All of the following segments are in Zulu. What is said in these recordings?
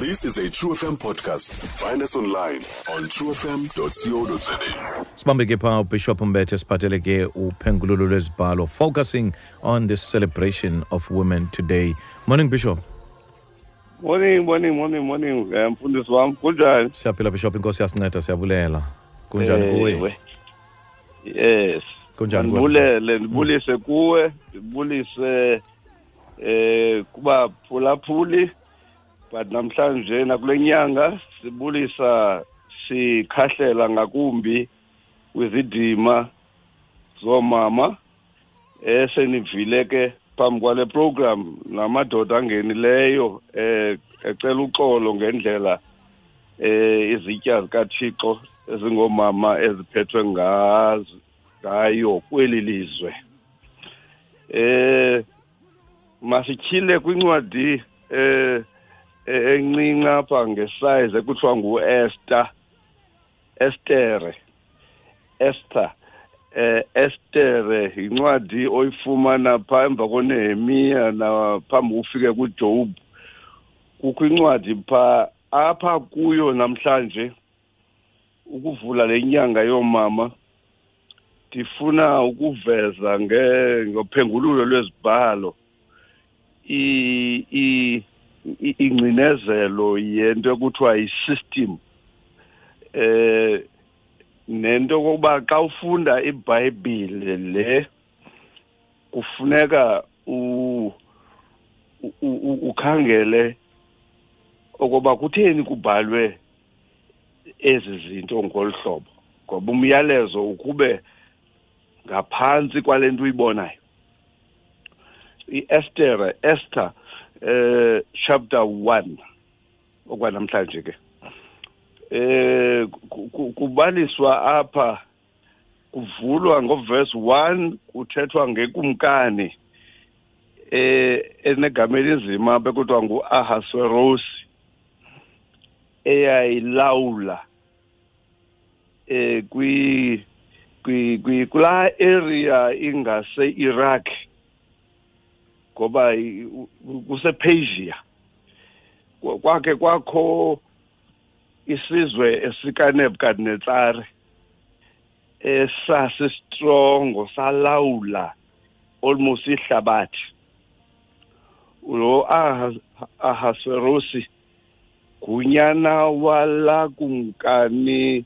This is a True FM podcast. Find us online on truefm.co.za. sibambe ke pha ubishop mbethe siphathele ke uphengululo lwezibhalo focusing on this celebration of women today morning bishop Morning, morning, morning, morning. Eh, Mfundisi wami kunjani? siyaphila bishop inkosi yasinceda siyabulela kunjani kuwe Ewe. Yes. Kunjani kuwe, Ngibulele, ndibulise kuwe, ndibulise eh kuba phulaphuli but namhlanje nakule nyanga sibulisa sikhahlela ngakumbi kwizidima zomama esenivile ke phambi kwale program. Namadoda angenileyo eh ecela uxolo ngendlela eh izitya zikaThixo ezingomama eziphethwe ngazo ngayo kweli lizwe. Eh masityhile kwincwadi eh encinci apha ngesize ekuthiwa nguEsther Estere Esther eh Esther incwadi oyifumana pha emva koNehemiya na phambi ufike kuJob kukho incwadi pha apha kuyo namhlanje ukuvula lenyanga yomama ndifuna ukuveza nge ngophengululo lwezibhalo i- ingcinezelo yento ekuthiwa yi-system. Eh nento kokuba xa ufunda ibhayibhile le kufuneka ukhangele okoba kutheni kubhalwe ezi zinto ngolu hlobo. Ngoba umyalezo ukube ngaphantsi kwale nto uyibonayo i-Esther Esther eh chapter 1 okwanamhlanje ke eh ku- ku- kubaliswa apha kuvulwa ngoverse 1 kuthethwa ngekumkani eh enegama elinzima bekuthiwa nguAhasuerosi eyayilawula eh kwi kwi- kula area ingase Iraq ngoba kusePersia Kwa- kwakhe kwakho isizwe esikaNebukadnezar esasistrongo salawula almost ihlabathi. Lo Ahas- Ahasuerosi gunyana wala kumkani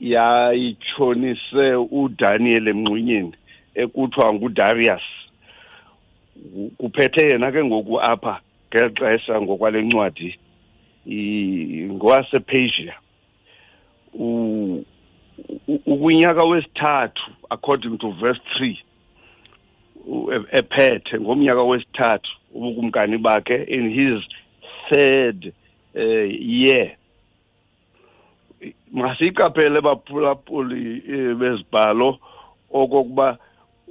yayitshonise uDaniel emngxunyeni ekuthiwa nguDarius. Kuphethe yena ke ngoku apha ngexesha ngokwale ncwadi u- ukunyaka wesithathu according to verse 3 u- e- ephethe ngomnyaka wesithathu ubukumkani bakhe in his third uh, year. Masiyiqaphele baphulaphuli eh, bezibhalo okokuba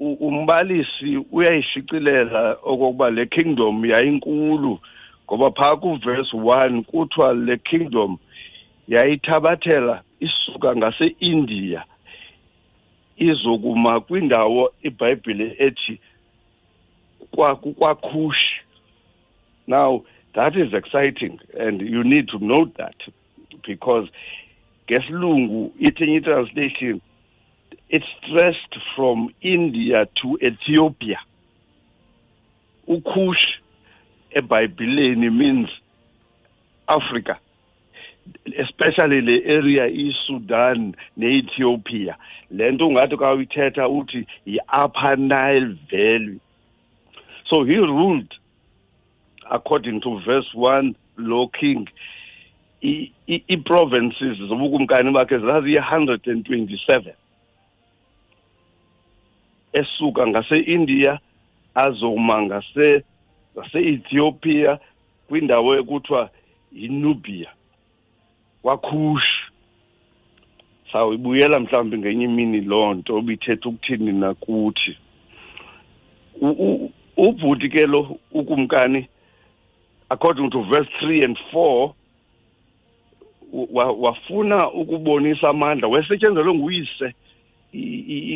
umbalisi uyayishicilela okokuba le kingdom yayinkulu ngoba phaa kuverse 1 kuthiwa le kingdom yayithabathela isuka ngase-india izokuma kwindawo ibhayibhile ethi kwa- kwakushi now that is exciting and you need to note that because ngesilungu ithenye translation it stressed from india to ethiopia. Ukush ebhayibhileni means africa especially le area iSudan neEthiopia. Lento ungathi ka uyithetha uthi yi-upper Nile Valley. So he ruled according to verse 1 lo king i-provinces zobukumkani bakhe zaziyi-127 esuka ngase-india azoma ngase ngase-ethiopia kwindawo ekuthiwa yinubia kwakush. Sawuyibuyela mhlawumbi ngenye imini loo nto obithetha ukuthini nakuthi. Ubhuti ke lo ukumkani according to verse 3 and 4 wa- wafuna ukubonisa amandla wayesetyenzelwe nguyise.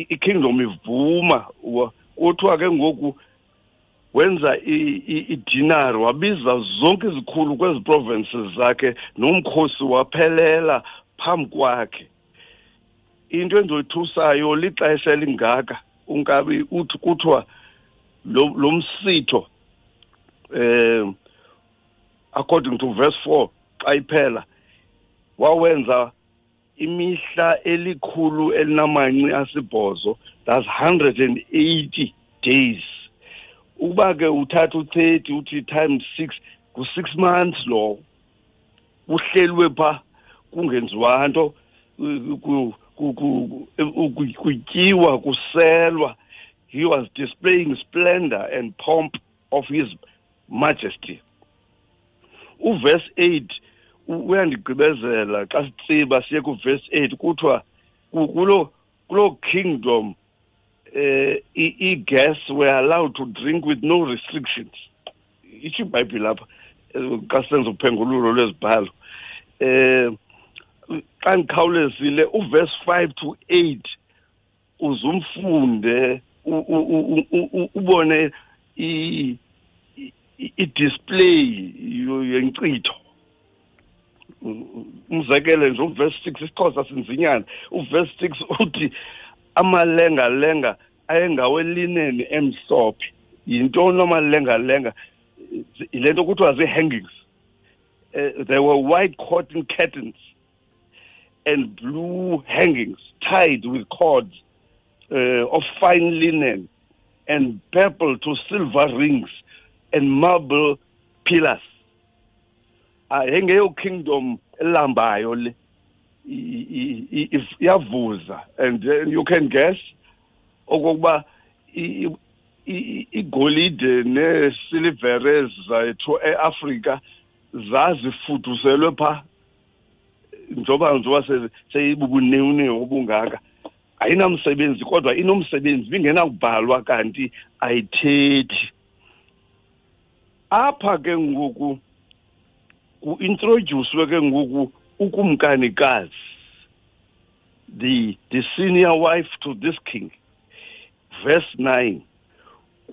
I-kingdom ivuma wa- kuthiwa ke ngoku wenza idinari wabiza zonke izikhulu kwezi provinces zakhe nomkhosi waphelela phambi kwakhe. Into endoyithusayo lixesha elingaka unkabi uthi kuthiwa lo msitho eh according to verse 4 xa iphela wawenza imihla elikhulu elinamanci asibhozo that's 180 days. Ukuba ke uthatha u30 uthi times 6 ku6 months lo uhlelwe pha kungenziwa nto kutyiwa kuselwa. He was displaying splendor and pomp of his majesty. Uverse 8 uyandigqibezela xa sitsiba siye kuverse 8 kuthiwa kulo kulo kingdom uh, i-guests were allowed to drink with no restrictions itsho ibhayibhile apha xa senza uphengululo lwezibhalo um xa ndikhawulezile uverse five to eight uzumfunde ubone i-display yenkcitho umzekelo nje uverse six isixhosa sinzinyana. Uverse six uthi amalengalenga ayengawelineni emhlophe. Yintoni amalengalenga? Yile nto kuthiwa zii-hangings. Uh, there were white cotton curtains and blue hangings tied with cords uh, of fine linen and purple to silver rings and marble pillars ayengeyo kingdom elambayo le iyavuza and you can guess okokuba igolide nesilivere zethu eAfrika zazifuduselwe pha. Njoba njoba seyibubunewunewu obungaka ayinamsebenzi kodwa inomsebenzi bingenakubhalwa kanti ayithethi. Apha ke ngoku ku-introducwe ke ngoku ukumkanikazi the the senior wife to this king. Verse 9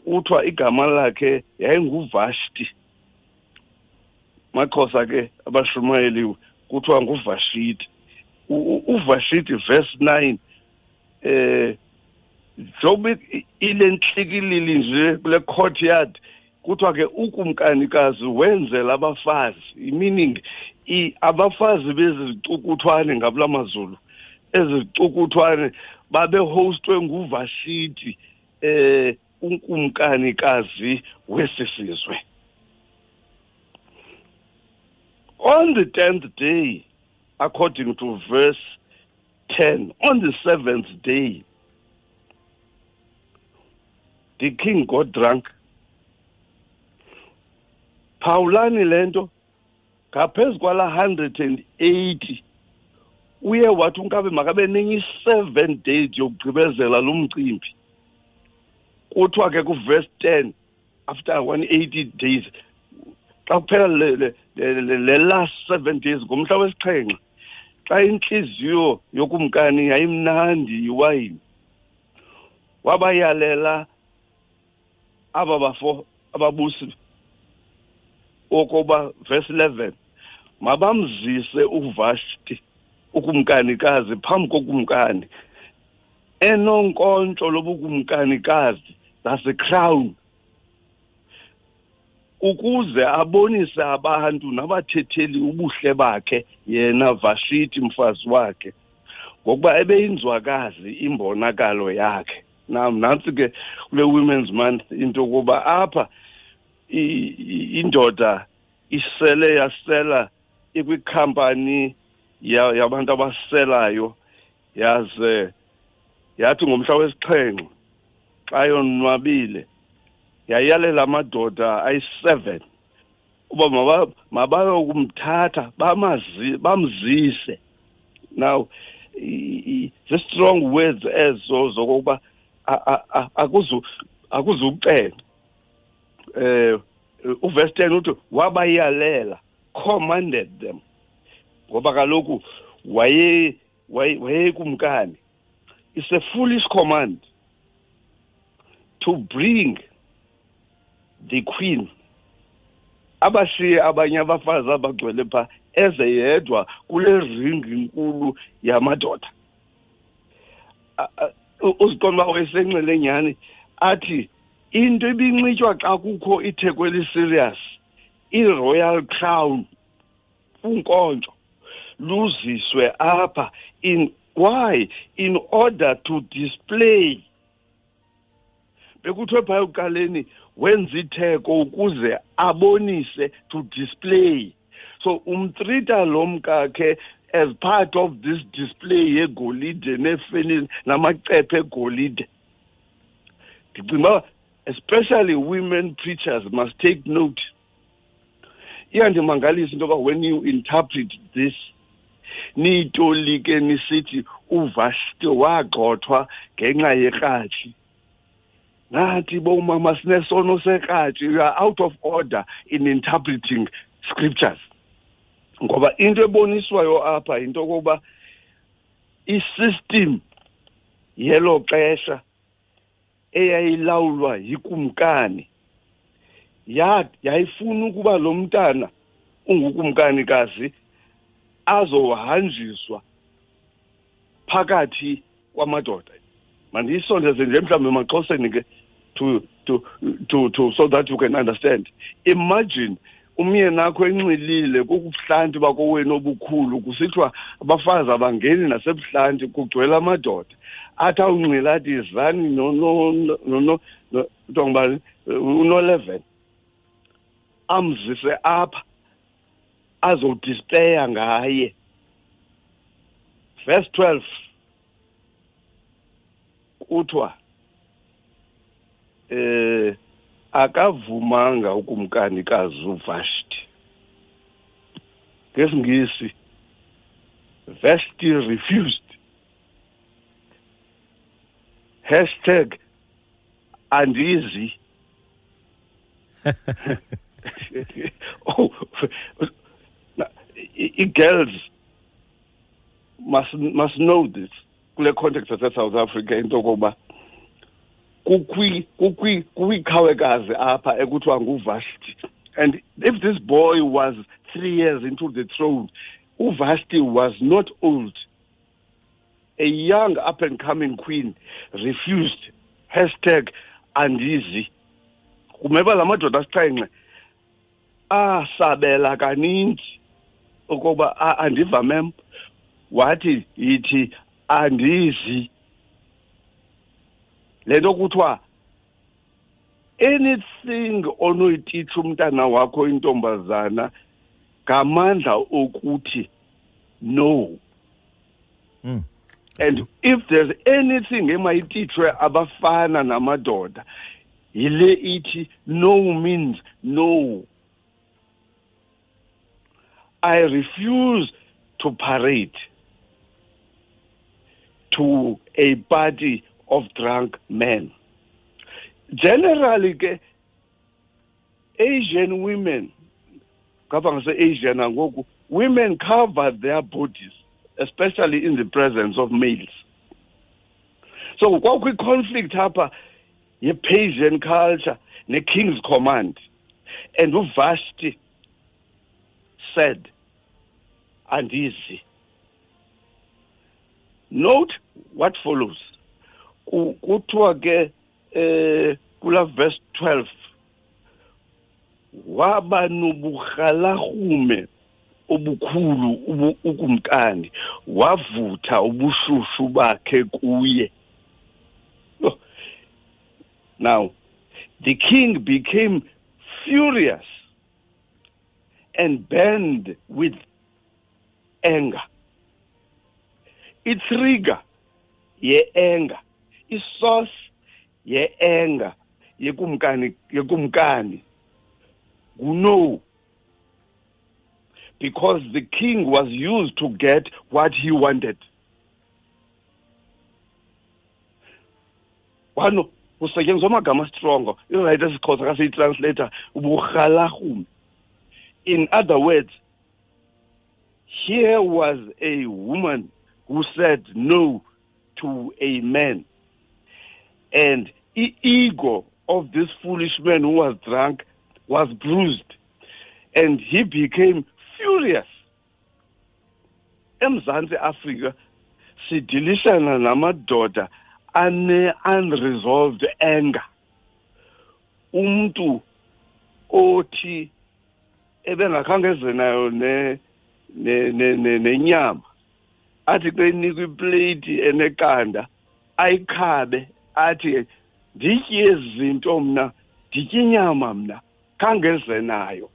kuthiwa igama lakhe yayinguvashti. Maxhosa ke abashumayeli kuthiwa nguvashiti uvashiti verse 9 eh jobe ile nhlikilili nje kule courtyard kuthiwa ke ukumkanikazi wenzela abafazi. Meaning abafazi bezicukuthwane ngabula mazulu ezicukuthwane babehostwe nguvashiti eh unkumkanikazi wesisizwe on the 10th day according to verse 10 on the seventh day the king got drunk phawulani lento ngaphezu kwala 180 uye wathi unkabe makabe nenye i-seven days yokugqibezela lo mcimbi. Kuthiwa ke kuverse 10 after 180 days xa kuphela le, le, le, le last seven days ngomhla wesixhenxe xa inhliziyo yokumkani yayimnandi iwayini wabayalela aba bafo ababusi okoba verse 11 mabamzise uvashti ukumkanikazi phambi kokumkani. Enonkontsho lobukumkanikazi zasecrown ukuze abonise abantu nabathetheli ubuhle bakhe yena vashiti mfazi wakhe ngokuba ebeyinzwakazi imbonakalo yakhe. Nam nantsi ke kule women's month into yokuba apha indoda isele yasela ikwikhampani yabantu abaselayo. Yaze yathi ngomhla wesixhenxe xa yonwabile yayalela amadoda ayi-seven uba mabayokumthatha bamzise. Now zi-strong words ezo zokokuba akuzukucela. Eh uverse 10 uthi wabayalela commanded them. Ngoba kaloku waye wayekumkani. It's a foolish command to bring the queen. Abashiye abanye abafazi abagcwele pha eze yedwa kule ringi nkulu yamadoda. Uziqonda wayesenxele nyhani athi into ibinxitywa xa kukho itheko eli-serious i-royal crown unkontsho luziswe apha in why? In order to display. Bekuthiwe phaya ekuqaleni wenza itheko ukuze abonise to display. So umtrita lo mkakhe as part of this display yegolide neefenini namacephe egolide. Ndicinga uba especially women preachers must take note. Iyandimangalisa into yoba when you interpret this niyitolike nisithi uvashti wagxothwa ngenxa yekratshi nathi bomama sinesono sekratshi you out of order in interpreting scriptures. Ngoba into eboniswayo apha into yokokuba isystem yelo xesha eyayilawulwa yikumkani. Yayifuna ukuba lo mntana ungukumkanikazi azohanjiswa phakathi kwamadoda. Mandiyisondeze nje mhlawumbi emaxhoseni ke to, to, to, to, so that you can understand. Imagine umyeni akho enxilile kukubuhlanti bakowenu obukhulu kusithiwa abafazi abangeni nasebuhlanti kugcwele amadoda. Athi awunxila athi zani ntongubani unoleven amzise apha azodispeya ngaye. Verse 12 kuthiwa eh akavumanga ukumkanikazi uvashti ngesingisi vashti refused. Hashtag andizi. Oh i-girls must must know this. Kule context yase-south africa into yokokuba kukwikhawekazi apha ekuthiwa nguvashti. And if this boy was three years into the throne uvashti was not old. A young up and coming queen refused. Hashtag andizi. Kumeba la madoda asixhenxe asabela kaninzi ukuba andiva mem wathi yithi andizi. Le nto kuthiwa anything onoyititsha umntana wakho intombazana ngamandla okuthi no Mm. and if there's anything emayititshwe abafana namadoda yile ithi no means no i refuse to parade to a party of drunk men. Generally asian women angoku women cover their bodies especially in the presence of males. So kwakho i-conflict apha ye-Persian culture ne-king's command. And uvashti said andizi. Note what follows kuthiwa ke eh kula verse 12 waba noburhalarhume obukhulu ukumkani wavutha ubushushu bakhe kuye. Now the king became furious and burned with anger. Itrigger ye-anger. Isource ye-anger yekumkani yekumkani. Nguno because the king was used to get what he wanted. Wano kusetyenziswa amagama strongo irayithi esixhosa kasiyitranslator uburhalarhume in other words here was a woman who said no to a man. And i-ego of this foolish man who was drunk was bruised and he became furious. Emzantsi afrika sidilishana namadoda ane-unresolved anger. Umntu othi ebengakhange nayo ne nenyama athi xa inikwa ipleyiti eneqanda ayikhabe athi nditye ezi zinto mna nditye inyama mna khangeze nayo.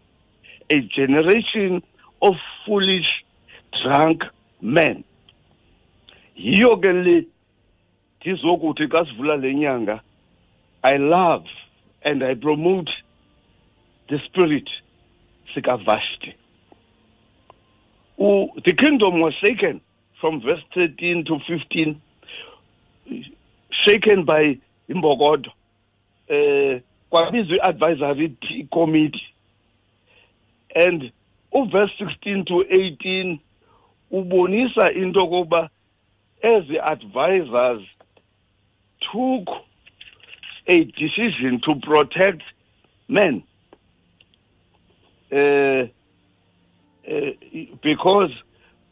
A generation of foolish drunk men. Yiyo ke le ndizokuthi xa sivula le nyanga i love and i promote the spirit sikavashti. The kingdom was shaken from verse 13 to 15 shaken by imbokodo. Eh kwabizwa i-advisory committee. And uverse 16 to 18 ubonisa into kokuba as the advisors took a decision to protect men. Uh, uh, because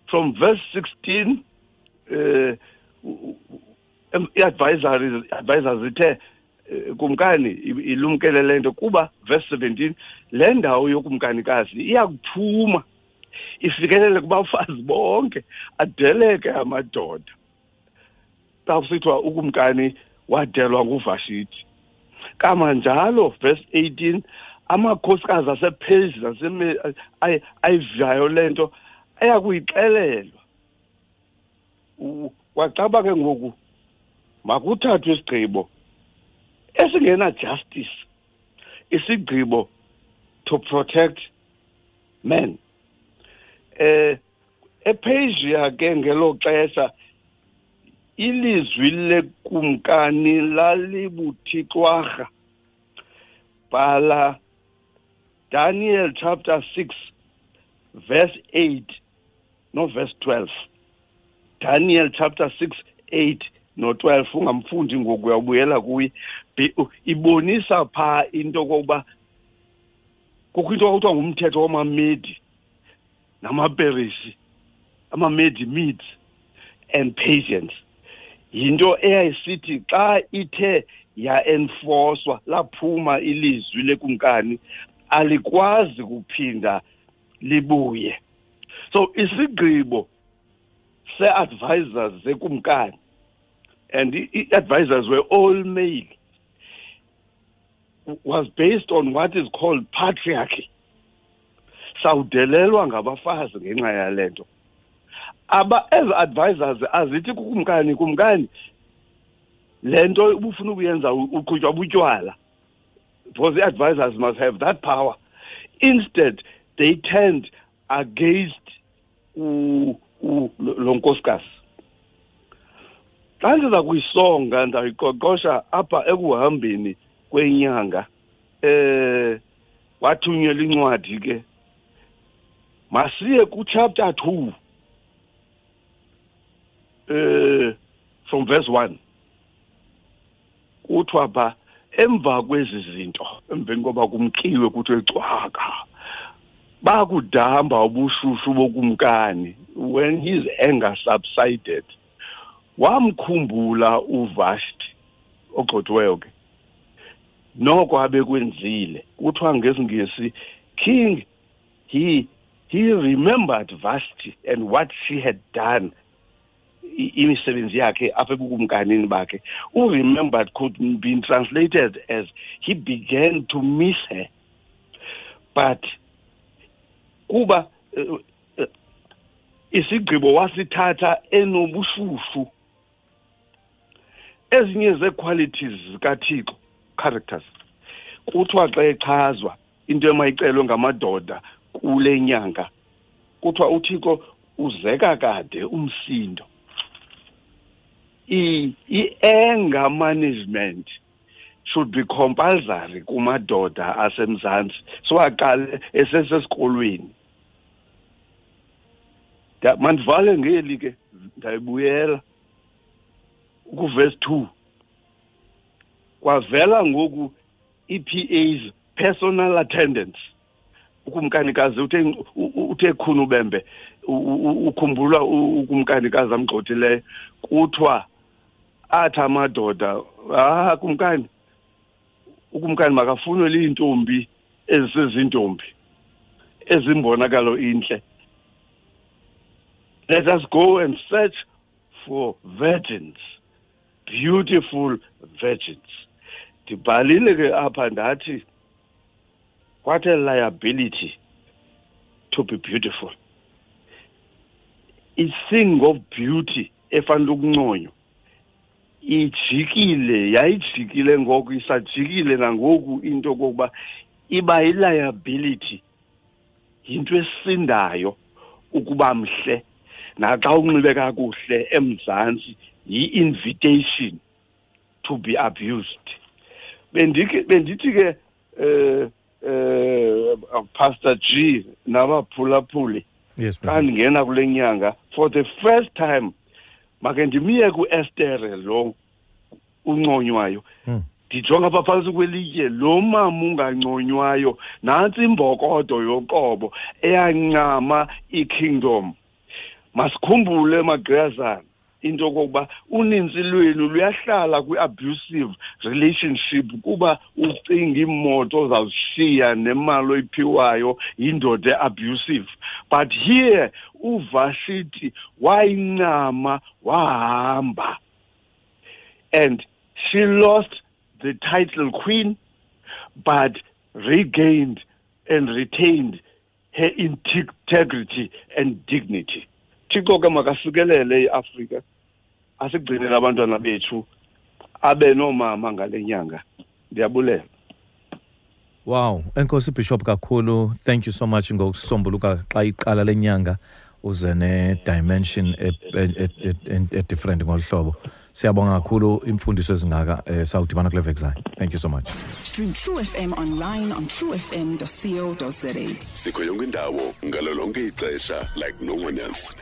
from verse 16 uh, i-advisory advisors ithe kumkani ilumkele le nto kuba verse 17 le ndawo yokumkanikazi iyakuphuma ifikelele kubafazi bonke adeleke amadoda. Kusithiwa ukumkani wadelwa nguvashithi kamanjalo verse 18 amakhosikazi asephezi ayivayo le nto ayakuyixelelwa. Wacaba ke ngoku makuthathwe isigqibo esingena justice isigqibo to protect men. Eh ePasia ke ngelo xesha ilizwi lekumkani lalibuthixwarha bhala Daniel chapter 6 verse 8 no verse 12 Daniel chapter 6 8 no 12 ungamfundi ngoku uyabuyela kuye. Ibonisa pha into kokuba kukho into okuthiwa ngumthetho wamamedi namaperisi amamedi medes and patience yinto eyayisithi xa ithe yaenforcwa laphuma ilizwi lekumkani alikwazi kuphinda libuye. So isigqibo se-advisors zekumkani and i-advisors were all male. Was based on what is called patriarchy. Sawudelelwa ngabafazi ngenxa yale nto aba ezi advisors azithi kukumkani kumkani le nto ubufuna ukuyenza uqhutywa butywala. Because the advisors must have that power. Instead, they turned against lo nkosikazi. Xa ndiza kuyisonga ndayiqoqosha apha ekuhambeni kwenyanga. Eh wathunyelwa incwadi ke. Masiye kuchapter 2 eh from verse 1 kuthiwa pha emva kwezi zinto emveni koba kumkiwe kuthiwe cwaka bakudamba ubushushu bokumkani when his anger subsided. Wamkhumbula uvashti ogxothiweyo ke. Noko abekwenzile kuthiwa ngesingesi king he he remembered vashti and what she had done. Imisebenzi yakhe apha ebukumkanini bakhe uremembered could be translated as he began to miss her but kuba uh, uh, isigqibo wasithatha enobushushu ezinye zequalities zikathixo characters kuthiwa xa echazwa into emayicelwe ngamadoda kule nyanga kuthiwa uthixo uzeka kade umsindo. I-anger management should be compulsory kumadoda asemzantsi so aqale esesesikolweni. Mandivale ngeli ke ndayibuyela. Kuvesi two. Kwavela ngoku ii-PAs personal attendants ukumkanikazi uthe uthe khunu bembe u- u- ukhumbula u- ukumkanikazi amgxothileyo kuthiwa athi amadoda ah kumkani ukumkani makafunwe liintombi ezisezintombi ezimbonakalo intle. Let us go and search for virgins. Beautiful virgins. Ndibhalile ke apha ndathi what a liability to be beautiful. I-thing of beauty efanele ukunconywa ijikile yayijikile ngoku isajikile nangoku into kokuba iba i-liability yinto esindayo ukuba mhle. Naxa unxibe kakuhle emzantsi yi-invitation to be abused bendike bendithi ke eh eh pastor G nabaphulaphuli yes xa Bishop. ndingena kule nyanga for the first time make ndimiye ku-estere lo unconywayo Hmm. ndijonga apha phantsi kwelitye lo mama unganconywayo nantsi imbokodo yoqobo eyancama ikingdom masikhumbule magqiyazana into yokokuba uninzi lwenu luyahlala kwi-abusive relationship kuba ucinga imoto ozawuzishiya nemali oyiphiwayo yindoda e-abusive but here uvashithi wayincama wahamba. And she lost the title queen but regained and retained her integrity and dignity. Thixo ke makasikelele iafrika asigcinele abantwana bethu abe noomama ngale nyanga ndiyabulela wow enkosi bishop kakhulu thank you so much ngokusombuluka xa iqala lenyanga uze ne-dimension e- e- e- e- e-different ngolu hlobo siyabonga kakhulu. Imfundiso ezingaka um sawudibana kule veki zayo thank you so much. Stream True FM online on truefm.co.za. sikho yonke indawo ngalo lonke ixesha like no one else